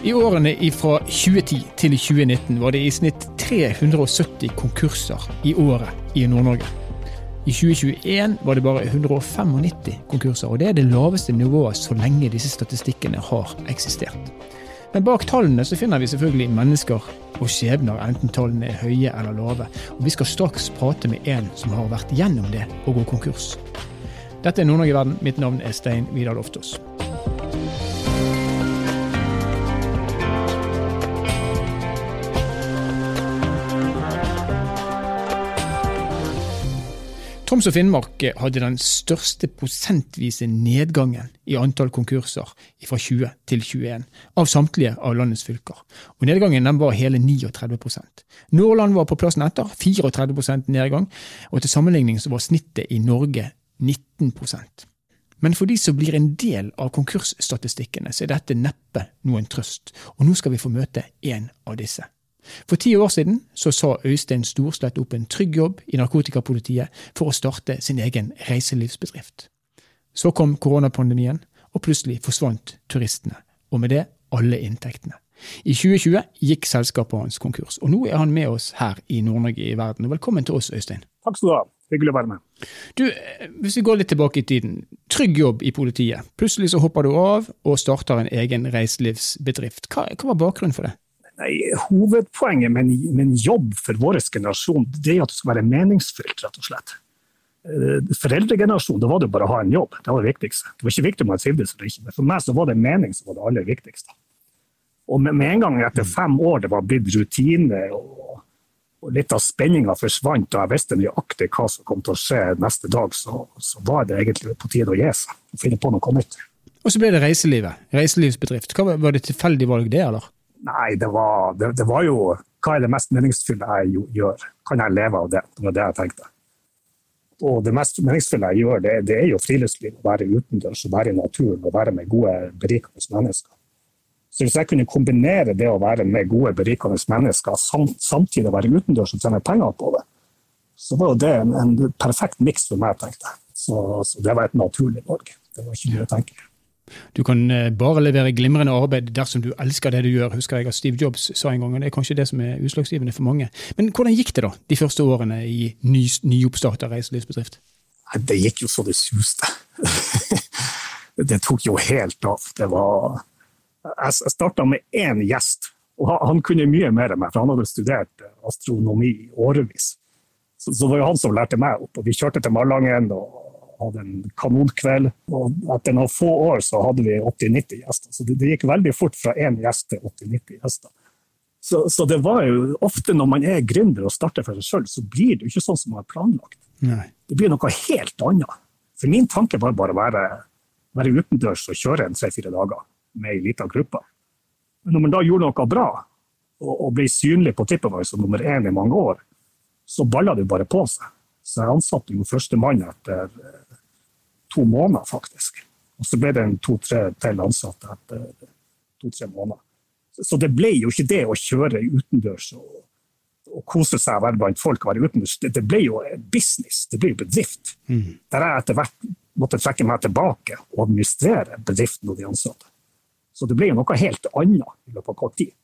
I årene fra 2010 til 2019 var det i snitt 370 konkurser i året i Nord-Norge. I 2021 var det bare 195 konkurser, og det er det laveste nivået så lenge disse statistikkene har eksistert. Men bak tallene så finner vi selvfølgelig mennesker og skjebner, enten tallene er høye eller lave. Og vi skal straks prate med en som har vært gjennom det å gå konkurs. Dette er Nord-Norge Verden. Mitt navn er Stein Vidar Loftaas. Troms og Finnmark hadde den største prosentvise nedgangen i antall konkurser fra 20 til 21 av samtlige av landets fylker. Og Nedgangen var hele 39% Nordland var på plassen etter, 34% nedgang. Og til sammenligning var snittet i Norge 19% Men for de som blir en del av konkursstatistikkene, så er dette neppe noen trøst. Og nå skal vi få møte en av disse. For ti år siden så sa Øystein Storslett opp en trygg jobb i narkotikapolitiet for å starte sin egen reiselivsbedrift. Så kom koronapandemien, og plutselig forsvant turistene, og med det alle inntektene. I 2020 gikk selskapet hans konkurs, og nå er han med oss her i Nord-Norge i verden. Velkommen til oss, Øystein. Takk skal du ha. Hyggelig å være med. Du, Hvis vi går litt tilbake i tiden. Trygg jobb i politiet. Plutselig så hopper du av og starter en egen reiselivsbedrift. Hva, hva var bakgrunnen for det? Nei, Hovedpoenget med en, med en, jobb for vår generasjon det er at det skal være meningsfylt, rett og slett. Eh, foreldregenerasjonen, da var det bare å ha en jobb. Det var det viktigste. Det var ikke viktig om man trivdes eller ikke, men for meg så var det mening som var det aller viktigste. Og med, med en gang etter fem år det var blitt rutine og, og litt av spenninga forsvant, og jeg visste nøyaktig hva som kom til å skje neste dag, så, så var det egentlig på tide å gi seg og finne på noe nytt. Og så ble det reiselivet. Reiselivsbedrift. Hva Var det tilfeldig valg, det, eller? Nei, det var, det, det var, jo Hva er det mest meningsfulle jeg gjør? Kan jeg leve av det? Det var det jeg tenkte. Og det mest meningsfulle jeg gjør, det, det er jo friluftsliv. Å være utendørs, å være i naturen og være med gode, berikende mennesker. Så hvis jeg kunne kombinere det å være med gode, berikende mennesker samt, samtidig være utendørs og tjene penger på det, så var jo det en, en perfekt miks for meg, tenkte jeg. Så, så, det var et naturlig valg. Det var ikke mye å tenke. Du kan eh, bare levere glimrende arbeid dersom du elsker det du gjør, husker jeg at Steve Jobs sa en gang. og Det er kanskje det som er utslagsgivende for mange. Men hvordan gikk det da, de første årene i ny, nyoppstarta reiselivsbedrift? Det gikk jo så det suste. det tok jo helt av. Det var Jeg starta med én gjest, og han kunne mye mer enn meg, for han hadde studert astronomi i årevis. Så, så det var jo han som lærte meg opp. og Vi kjørte til Malangen og hadde en kanonkveld. Og etter noen få år så hadde vi 80-90 gjester. Så det, det, gikk veldig fort fra én gjest til 80-90 gjester. Så, så, det var jo ofte når man er gründer og starter for seg sjøl, så blir det jo ikke sånn som man har planlagt. Nei. Det blir noe helt annet. For min tanke var bare å være, være utendørs og kjøre en tre-fire dager med ei lita gruppe. Men når man da gjorde noe bra, og, og ble synlig på TripAdvisor nummer én i mange år, så balla det bare på seg. Så jeg ansatte jo førstemann etter to måneder, faktisk. Og så ble det en to-tre til ansatte etter to-tre måneder. Så det ble jo ikke det å kjøre utendørs og, og kose seg og være blant folk og være utendørs. Det, det ble jo business, det ble jo bedrift. Mm. Der jeg etter hvert måtte trekke meg tilbake og administrere bedriften og de ansatte. Så det ble jo noe helt annet i løpet av kort tid.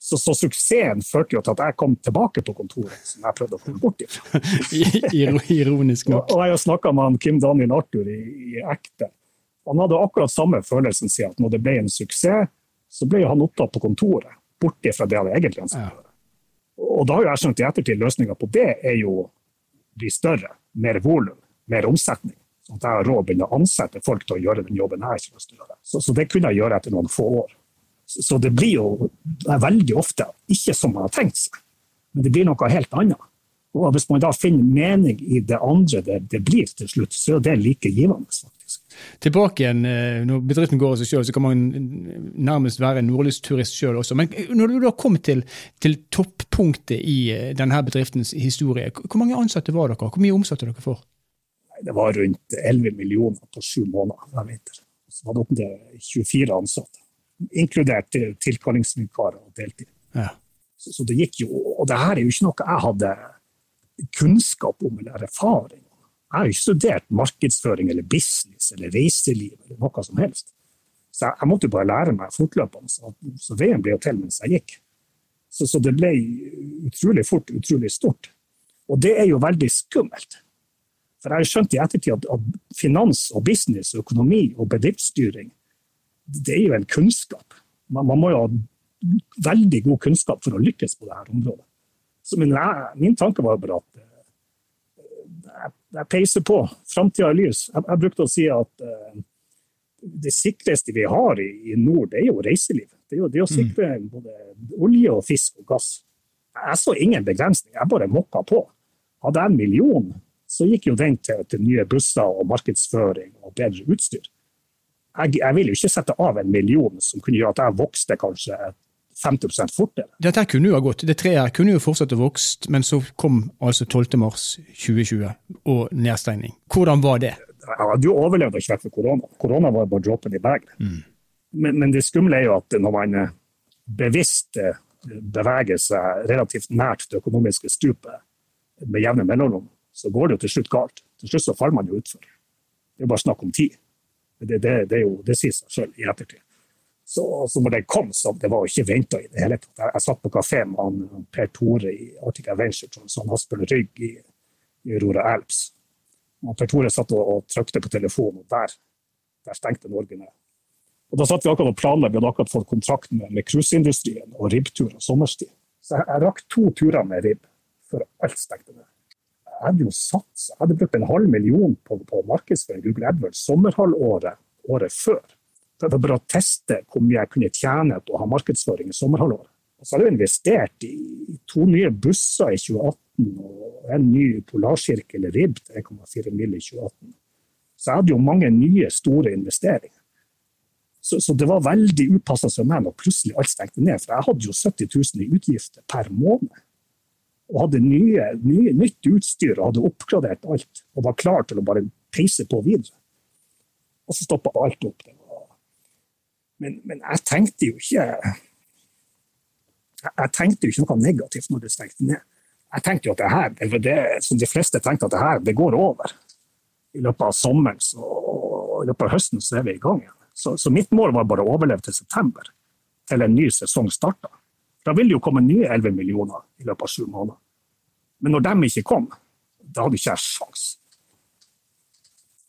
Så, så, suksessen førte jo til at jeg kom tilbake på kontoret, som jeg prøvde å komme bort ifra. Ironisk nok. og, jeg har snakka med han Kim Daniel Arthur i, i, Ekte. Han hadde akkurat samme følelsen, si at når det ble en suksess, så ble han opptatt på kontoret, bort ifra det han egentlig ønsket å gjøre. Og da har jeg skjønt i ettertid løsninga på det er jo å bli større, mer volum, mer omsetning. Sånn at jeg har råd til å ansette folk til å gjøre den jobben jeg ikke har lyst til å gjøre. Så, så det kunne jeg gjøre etter noen få år. Så det blir jo veldig ofte ikke som man har tenkt seg, men det blir noe helt annet. Og hvis man da finner mening i det andre det, det blir til slutt, så er det like givende. faktisk. Tilbake igjen, eh, Når bedriften går av seg sjøl, så kan man nærmest være nordlysturist sjøl også. Men når du da kom til, til toppunktet i eh, denne bedriftens historie, hvor mange ansatte var dere? Hvor mye omsatte dere for? Det var rundt 11 millioner på sju måneder hver vinter. Så var det opp til 24 ansatte inkludert tilkallingsvikarer og deltid. Ja. Så, så, det gikk jo, Og det her er jo ikke noe jeg hadde kunnskap om eller erfaring Jeg har jo ikke studert markedsføring eller business eller reiseliv eller noe som helst. Så jeg, jeg måtte jo bare lære meg fortløpende. Så, så veien ble jo til mens jeg gikk. Så, så, det ble utrolig fort utrolig stort. Og det er jo veldig skummelt. For jeg har skjønt i ettertid at, at finans og business, økonomi og bedriftsstyring, det er jo en kunnskap. Man, man må jo ha veldig god kunnskap for å lykkes på dette området. Så min, min tanke var bare at jeg, jeg peiser på. Framtida er lys. Jeg, jeg, brukte å si at uh, det sikreste vi har i, i, nord, det er jo reiseliv. Det er jo det å mm. sikre mm. både olje og fisk og gass. Jeg så ingen begrensning, jeg bare mokka på. Hadde jeg en million, så gikk jo den til, til nye busser og markedsføring og bedre utstyr. Jeg, jeg vil jo ikke sette av en million som kunne gjøre at jeg vokste kanskje 50% fortere. Dette kunne jo ha gått. Det treet kunne jo fortsatt å vokst, men så kom altså 12.3.2020 og nedstengning. Hvordan var det? Ja, du overlevde overlevd ikke for korona. Korona var bare dråpen i begeret. Mm. Men, men, det skumle er jo at når man eh, bevisst eh, beveger seg relativt nært det økonomiske stupet med jevne mellomrom, så går det jo til slutt galt. Til slutt så faller man jo utfor. Det er jo bare snakk om tid. Det, det, det, det sier seg selv i ettertid. Så, så når den kom, så det var ikke venta i det hele tatt. Jeg, jeg satt på kafé med han, Per Tore i Arctic Adventure, som Asbjørn Rygg i, i Aurora Alps. Og per Tore satt og, og trykte på telefonen, og der, der stengte Norge ned. Og Da satt vi akkurat og planla, vi hadde akkurat fått kontrakt med cruiseindustrien og ribbturer sommerstid. Så jeg, jeg, rakk to turer med ribb før alt stengte ned. Jeg hadde jo sats, jeg hadde brukt en halv million på, på markedsføring Google AdWords sommerhalvåret året før var bare å teste hvor mye jeg kunne tjene på å ha markedsføring i sommerhalvåret. Og så hadde jeg investert i to nye busser i 2018 og en ny polarsirkel RIB til 1,4 mill. i 2018. Så jeg hadde jo mange nye, store investeringer. Så, så det var veldig upassa som meg når plutselig alt stengte ned. For jeg hadde jo 70 000 i utgifter per måned. Og hadde nye, nye, nytt utstyr og hadde oppgradert alt. Og var klar til å bare peise på videre. Og så stoppa alt opp. Men, men, jeg tenkte jo ikke jeg tenkte jo ikke noe negativt når det stengte ned. Jeg tenkte jo at det her, det, det, som de fleste tenkte at det her, det går over. I løpet av sommeren så, og i løpet av høsten så er vi i gang igjen. Så, så, mitt mål var bare å overleve til september, til en ny sesong starta. Da vil det jo komme nye 11 millioner i løpet av sju måneder. Men når de ikke kom, da hadde ikke jeg sjans.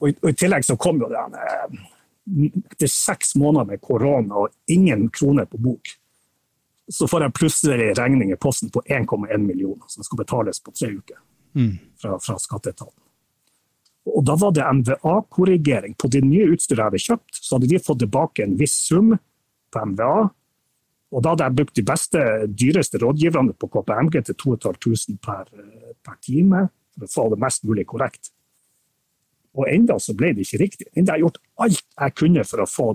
Og i, og i tillegg så kom jo den etter seks måneder med korona og ingen kroner på bok, så får jeg plutselig regning i posten på 1,1 millioner som skal betales på tre uker mm. fra, fra skatteetaten. Og da var det MVA-korrigering. På det nye utstyret jeg hadde kjøpt, så hadde de fått tilbake en viss sum på MVA. Og da hadde jeg brukt de beste, dyreste rådgiverne på KPMG til 2500 per, per time for å få det mest mulig korrekt. Og enda så ble det ikke riktig. Enda jeg har gjort alt jeg kunne for å få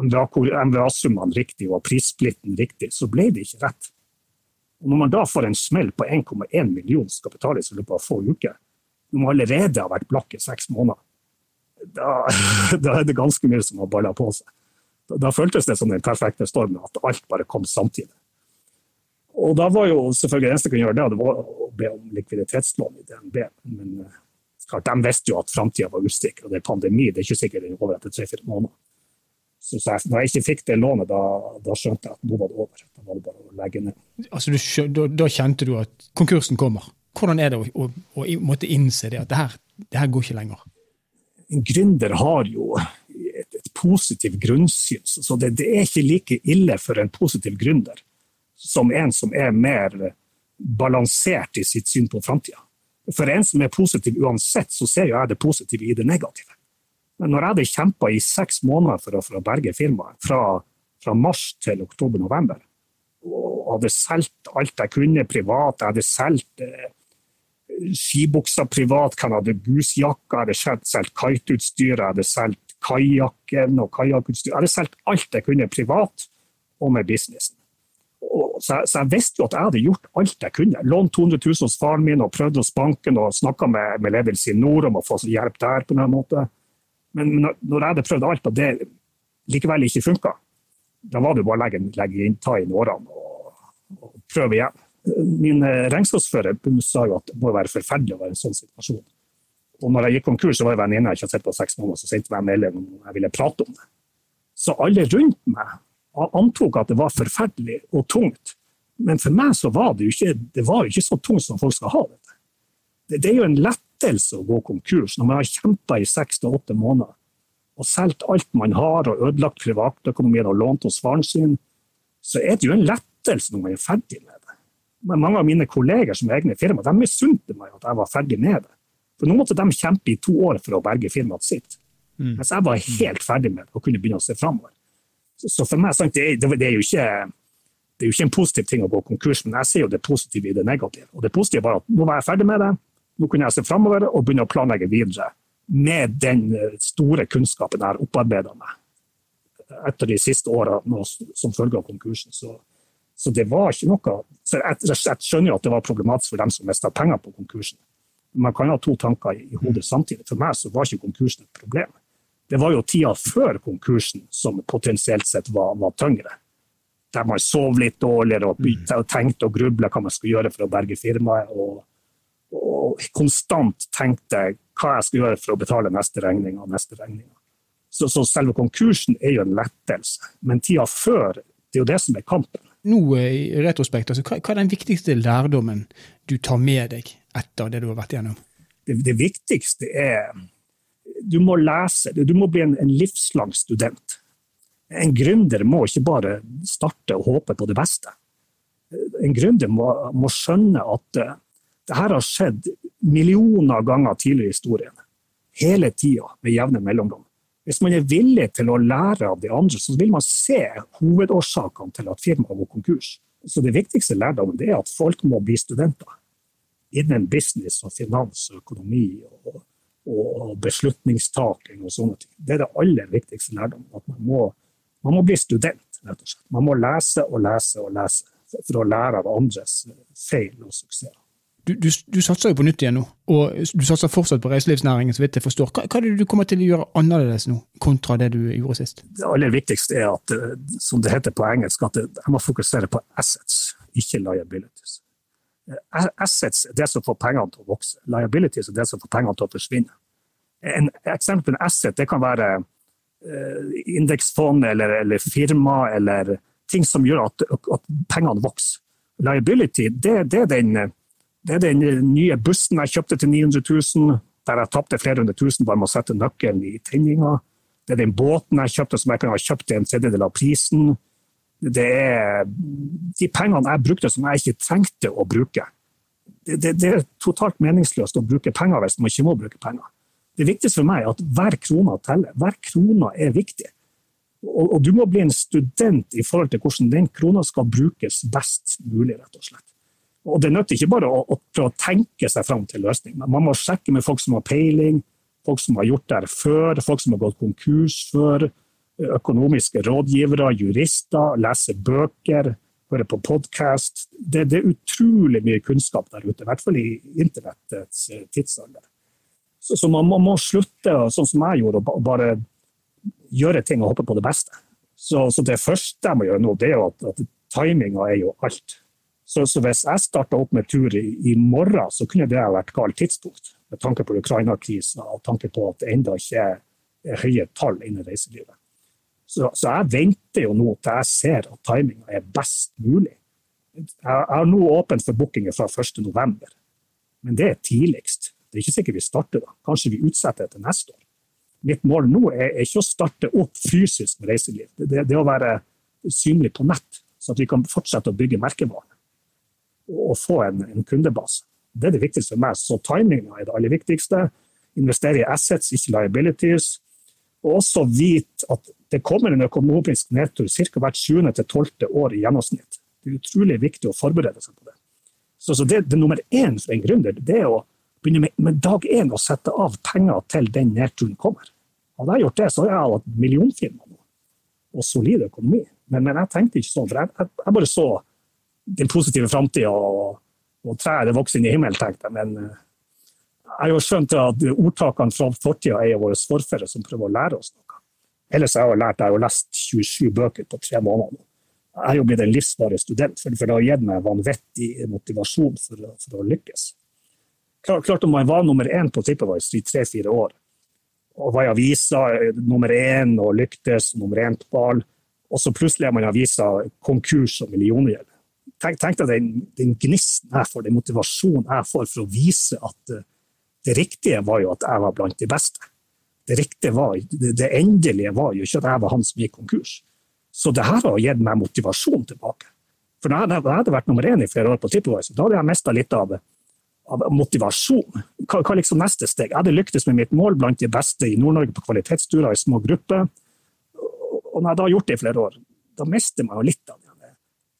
MVA-summene riktig og prissplitten riktig, så ble det ikke rett. Og når man da får en smell på 1,1 million som skal betales i løpet av få uker, når man allerede har vært blakk i seks måneder, da, da, er det ganske mye som har balla på seg. Da, føltes det som den perfekte stormen, at alt bare kom samtidig. Og da var jo selvfølgelig det eneste kunne gjøre, det det var å be om likviditetslån i DNB. Men Klart, de visste jo at framtida var usikker, og det er pandemi. Det er ikke sikkert den er over etter tre-fire måneder. Så, så jeg, når jeg ikke fikk det lånet, da, da, skjønte jeg at nå var det over. Da var det bare å legge ned. Altså, du, da, da, kjente du at konkursen kommer. Hvordan er det å, å, å måtte innse det, at det her, det her, går ikke lenger? En gründer har jo et grunnsyn, så det, det, er ikke like ille for en positiv gründer som en som er mer balansert i sitt syn på framtida. For en som er positiv uansett, så ser jeg det positive i det negative. Men når jeg hadde kjempa i seks måneder for å, for å berge firmaet, fra, fra mars til oktober-november, og hadde solgt alt jeg kunne privat, jeg hadde solgt eh, skibukser privat, jeg hadde busjakker, jeg hadde solgt kiteutstyr, jeg hadde solgt kajakken og kajakkutstyr. Jeg hadde solgt alt jeg kunne privat og med businessen så, jeg, så, jeg, visste jo at jeg hadde gjort alt jeg kunne. Lånt 200 000 hos faren min og prøvd hos banken og snakka med, med ledelsen i nord om å få hjelp der. på noen måte. Men når, når jeg hadde prøvd alt og det likevel ikke funka, da var det bare å legge, legge inn, ta inn årene og, og, prøve igjen. Min eh, regnskapsfører sa jo at det må være forferdelig å være i en sånn situasjon. Og når jeg gikk konkurs, så var det venninna jeg ikke hadde sett på seks måneder, så sendte meg melding om jeg ville prate om det. Så alle rundt meg antok at det var forferdelig og tungt. Men for meg så var det jo ikke, det var jo ikke så tungt som folk skal ha det. Det, det er jo en lettelse å gå konkurs når man har kjempa i seks til åtte måneder og solgt alt man har og ødelagt privatøkonomien og lånt hos faren sin, så er det jo en lettelse når man er ferdig med det. Men mange av mine kolleger som er egne firma, de misunte meg at jeg var ferdig med det. For nå måtte de kjempe i to år for å berge firmaet sitt. Mm. Mens jeg var helt ferdig med å kunne begynne å se framover. Så for meg det, det, er ikke, det er jo ikke en positiv ting å gå konkurs, men jeg ser jo det positive i det negative. Og det positive var at nå var jeg ferdig med det, nå kunne jeg se framover og begynne å planlegge videre med den eh, store kunnskapen jeg har opparbeida meg etter de siste åra som følge av konkursen. Så, så, det var ikke noe så jeg, jeg, skjønner jo at det var problematisk for dem som mista penger på konkursen. Man kan ha to tanker i, i hodet samtidig. For meg så var ikke konkursen et problem. Det var jo tida før konkursen som potensielt sett var, var tyngre. Der man sov litt dårligere og, mm. og tenkte og grubla hva man skulle gjøre for å berge firmaet. Og, og konstant tenkte hva jeg skulle gjøre for å betale neste regning og neste regning. Så, så, selve konkursen er jo en lettelse, men tida før, det er jo det som er kampen. Nå eh, i retrospekt, altså, hva, hva, er den viktigste lærdommen du tar med deg etter det du har vært gjennom? Det, det viktigste er du må lese, du må bli en, en livslang student. En gründer må ikke bare starte og håpe på det beste. En gründer må, må skjønne at uh, det her har skjedd millioner ganger tidligere i historien. Hele tida, med jevne mellomrom. Hvis man er villig til å lære av de andre, så vil man se hovedårsakene til at firmaet går konkurs. Så Det viktigste lærdommen er at folk må bli studenter innen business og finans og økonomi og, og beslutningstaking og sånne ting. Det er det aller viktigste lærdommen. At man må, man må bli student, rett og slett. Man må lese og lese og lese for å lære av andres feil og suksesser du, du, du, satser jo på nytt igjen nå, og du satser fortsatt på reiselivsnæringen. så vidt jeg forstår. Hva, hva er det du kommer til å gjøre annerledes nå, kontra det du gjorde sist? Det aller viktigste er at, eh, som det heter på engelsk, at jeg må fokusere på assets, ikke liabilities. Eh, assets er det som får pengene til å vokse. Liabilities er det som får pengene til å forsvinne. En eksempel på en asset det kan være uh, indeksfond eller, eller, firma eller ting som gjør at, at pengene vokser. Liability det, det er den det er den nye bussen jeg kjøpte til 900 000, der jeg tapte flere hundre tusen bare med å sette nøkkelen i tenninga. Det er den båten jeg kjøpte som jeg kunne ha kjøpt til en tredjedel av prisen. Det er de pengene jeg brukte som jeg ikke trengte å bruke. Det, det, det er totalt meningsløst å bruke penger hvis man ikke må bruke penger. Det viktigste for meg er at hver krone teller. Hver krone er viktig. Og, og, du må bli en student i forhold til hvordan den krona skal brukes best mulig, rett og slett. Og Det nytter ikke bare å, å, å tenke seg fram til løsning. Man må sjekke med folk som har peiling, folk som har gjort det før, folk som har gått konkurs før, økonomiske rådgivere, jurister, lese bøker, høre på podkast. Det, det, er utrolig mye kunnskap der ute, i hvert fall i internettets eh, tidsalder. Så, så man, må, må, slutte, sånn som jeg gjorde, å bare gjøre ting og håpe på det beste. Så, så det første jeg må gjøre nå, det er jo at, at timinga er jo alt. Så, så hvis jeg starta opp med tur i, i, morgen, så kunne det vært galt tidspunkt. Med tanke på Ukraina-krisen og tanke på at det ennå ikke er høye tall innen reiselivet. Så, så, jeg venter jo nå til jeg ser at timinga er best mulig. Jeg, jeg har nå åpent for bookinger fra 1.11, men det er tidligst. Det er ikke sikkert vi starter da. Kanskje vi utsetter det til neste år. Mitt mål nå er, er ikke å starte opp fysisk med reiseliv. Det, det, det å være synlig på nett, så at vi kan fortsette å bygge merkevaren og få en, en, kundebase. Det er det viktigste for meg. Så timinga er det aller viktigste. Investere i assets, ikke liabilities. Og også vite at det kommer en økonomisk nedtur ca. hvert 7. til 12. år i gjennomsnitt. Det er utrolig viktig å forberede seg på det. Så, så det, det nummer én for en gründer det er å begynne med, med dag én å sette av penger til den nedturen kommer. Hadde jeg gjort det, så hadde jeg hatt millionfirma nå, og solid økonomi. Men, men, jeg tenkte ikke sånn, for jeg, jeg, jeg bare så den positive framtida og, og trær vokser inn i himmelen, tenkte jeg. Men eh, jeg har jo skjønt at ordtakene fra fortida er våre forfedre som prøver å lære oss noe. Ellers har jeg lært, jeg har lest 27 bøker på tre måneder. Jeg er jo blitt en livsvarig student, for, det har gitt meg vanvittig motivasjon for, for å lykkes. Klart, om man var nummer én på TripAdvice i tre-fire år, og var i avisa nummer én og lyktes nummer én på ball. Og så plutselig er man i avisa konkurs og milliongjeld. Tenk, tenk deg den, den gnisten jeg får, den motivasjonen jeg får for å vise at det riktige var jo at jeg var blant de beste. Det var, det, endelige var jo ikke at jeg var han som gikk konkurs. Så det her har gitt meg motivasjon tilbake. For når jeg, hadde vært nummer én i flere år på TripAdvisor, da hadde jeg mista litt av, av motivasjon. Hva, hva liksom neste steg? Jeg hadde lyktes med mitt mål blant de beste i Nord-Norge på kvalitetsturer i små grupper. Og når jeg da har gjort det i flere år, da mister man jo litt av den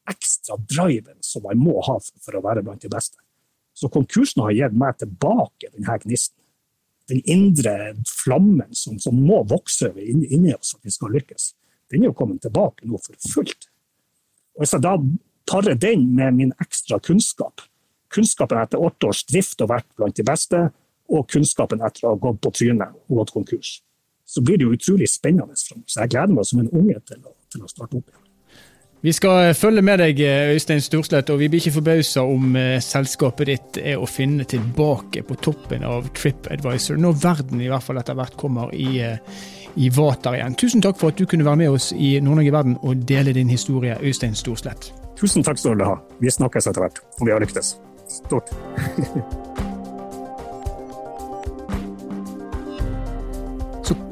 ekstra driven som man må ha for å være blant de beste. Så konkursen har gitt meg tilbake denne gnisten. Den indre flammen som, som må vokse inni, oss for at vi skal lykkes. Den er jo kommet tilbake nå for fullt. Og Hvis jeg da parer den med min ekstra kunnskap, kunnskapen etter åtte års drift og vært blant de beste, og kunnskapen etter å ha gått på trynet og gått konkurs, så blir det jo utrolig spennende framover. Så jeg gleder meg som en unge til å, til å starte opp igjen. Vi skal følge med deg, Øystein Storslett, og vi blir ikke forbausa om eh, selskapet ditt er å finne tilbake på toppen av TripAdvisor, når verden i hvert fall etter hvert kommer i, eh, i vater igjen. Tusen takk for at du kunne være med oss i Nord-Norge Verden og dele din historie, Øystein Storslett. Tusen takk skal du ha. Vi snakkes etter hvert, om vi har lyktes. Stort.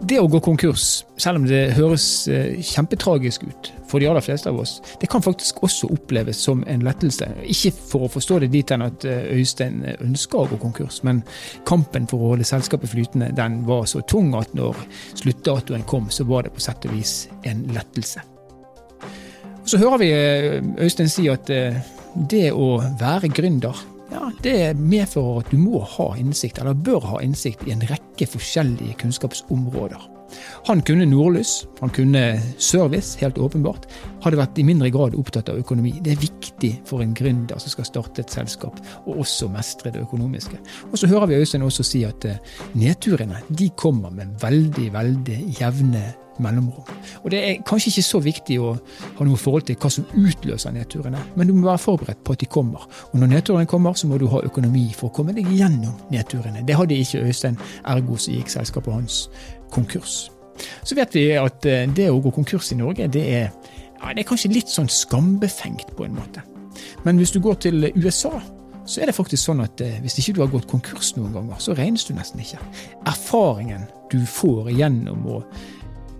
det å gå konkurs, selv om det høres eh, kjempetragisk ut for de aller fleste av oss, det kan faktisk også oppleves som en lettelse. Ikke for å forstå det dit hen at eh, Øystein ønsker å gå konkurs, men kampen for å holde selskapet flytende den var så tung at når sluttdatoen kom, så var det på sett og vis en lettelse. Så hører vi eh, Øystein si at det å være gründer ja, det medfører at du må ha innsikt, eller bør ha innsikt, i en rekke forskjellige kunnskapsområder. Han kunne nordlys, han kunne service, helt åpenbart. Hadde vært i mindre grad opptatt av økonomi. Det er viktig for en gründer som skal starte et selskap, og også mestre det økonomiske. Og så hører vi Øystein også si at eh, nedturene de kommer med veldig, veldig jevne mellomrom. Og Det er kanskje ikke så viktig å ha noe forhold til hva som utløser nedturene, men du må være forberedt på at de kommer. Og når nedturene kommer, så må du ha økonomi for å komme deg gjennom nedturene. Det hadde ikke Øystein, ergo så gikk selskapet hans konkurs. Så vet vi at eh, det å gå konkurs i Norge, det er, ja, det er kanskje litt sånn skambefengt på en måte. Men hvis du går til USA, så er det faktisk sånn at eh, hvis ikke du har gått konkurs noen ganger, så regnes du nesten ikke. Erfaringen du får gjennom å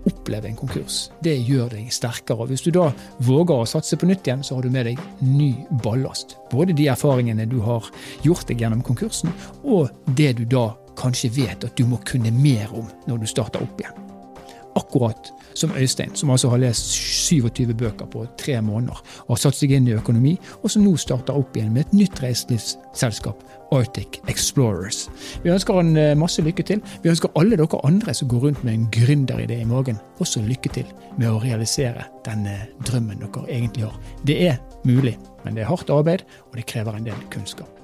oppleve en konkurs. Det gjør deg sterkere. Hvis du da våger å satse på nytt igjen, så har du med deg ny ballast. Både de erfaringene du har gjort deg gjennom konkursen, og det du da kanskje vet at du må kunne mer om når du starter opp igjen. Akkurat som Øystein, som altså har lest 27 bøker på tre måneder og har satt seg inn i økonomi, og som nå starter opp igjen med et nytt reiselivsselskap, Arctic Explorers. Vi ønsker han eh, masse lykke til. Vi ønsker alle dere andre som går rundt med en gründeridé i magen, også lykke til med å realisere den drømmen dere egentlig har. Det er mulig, men det er hardt arbeid, og det krever en del kunnskap.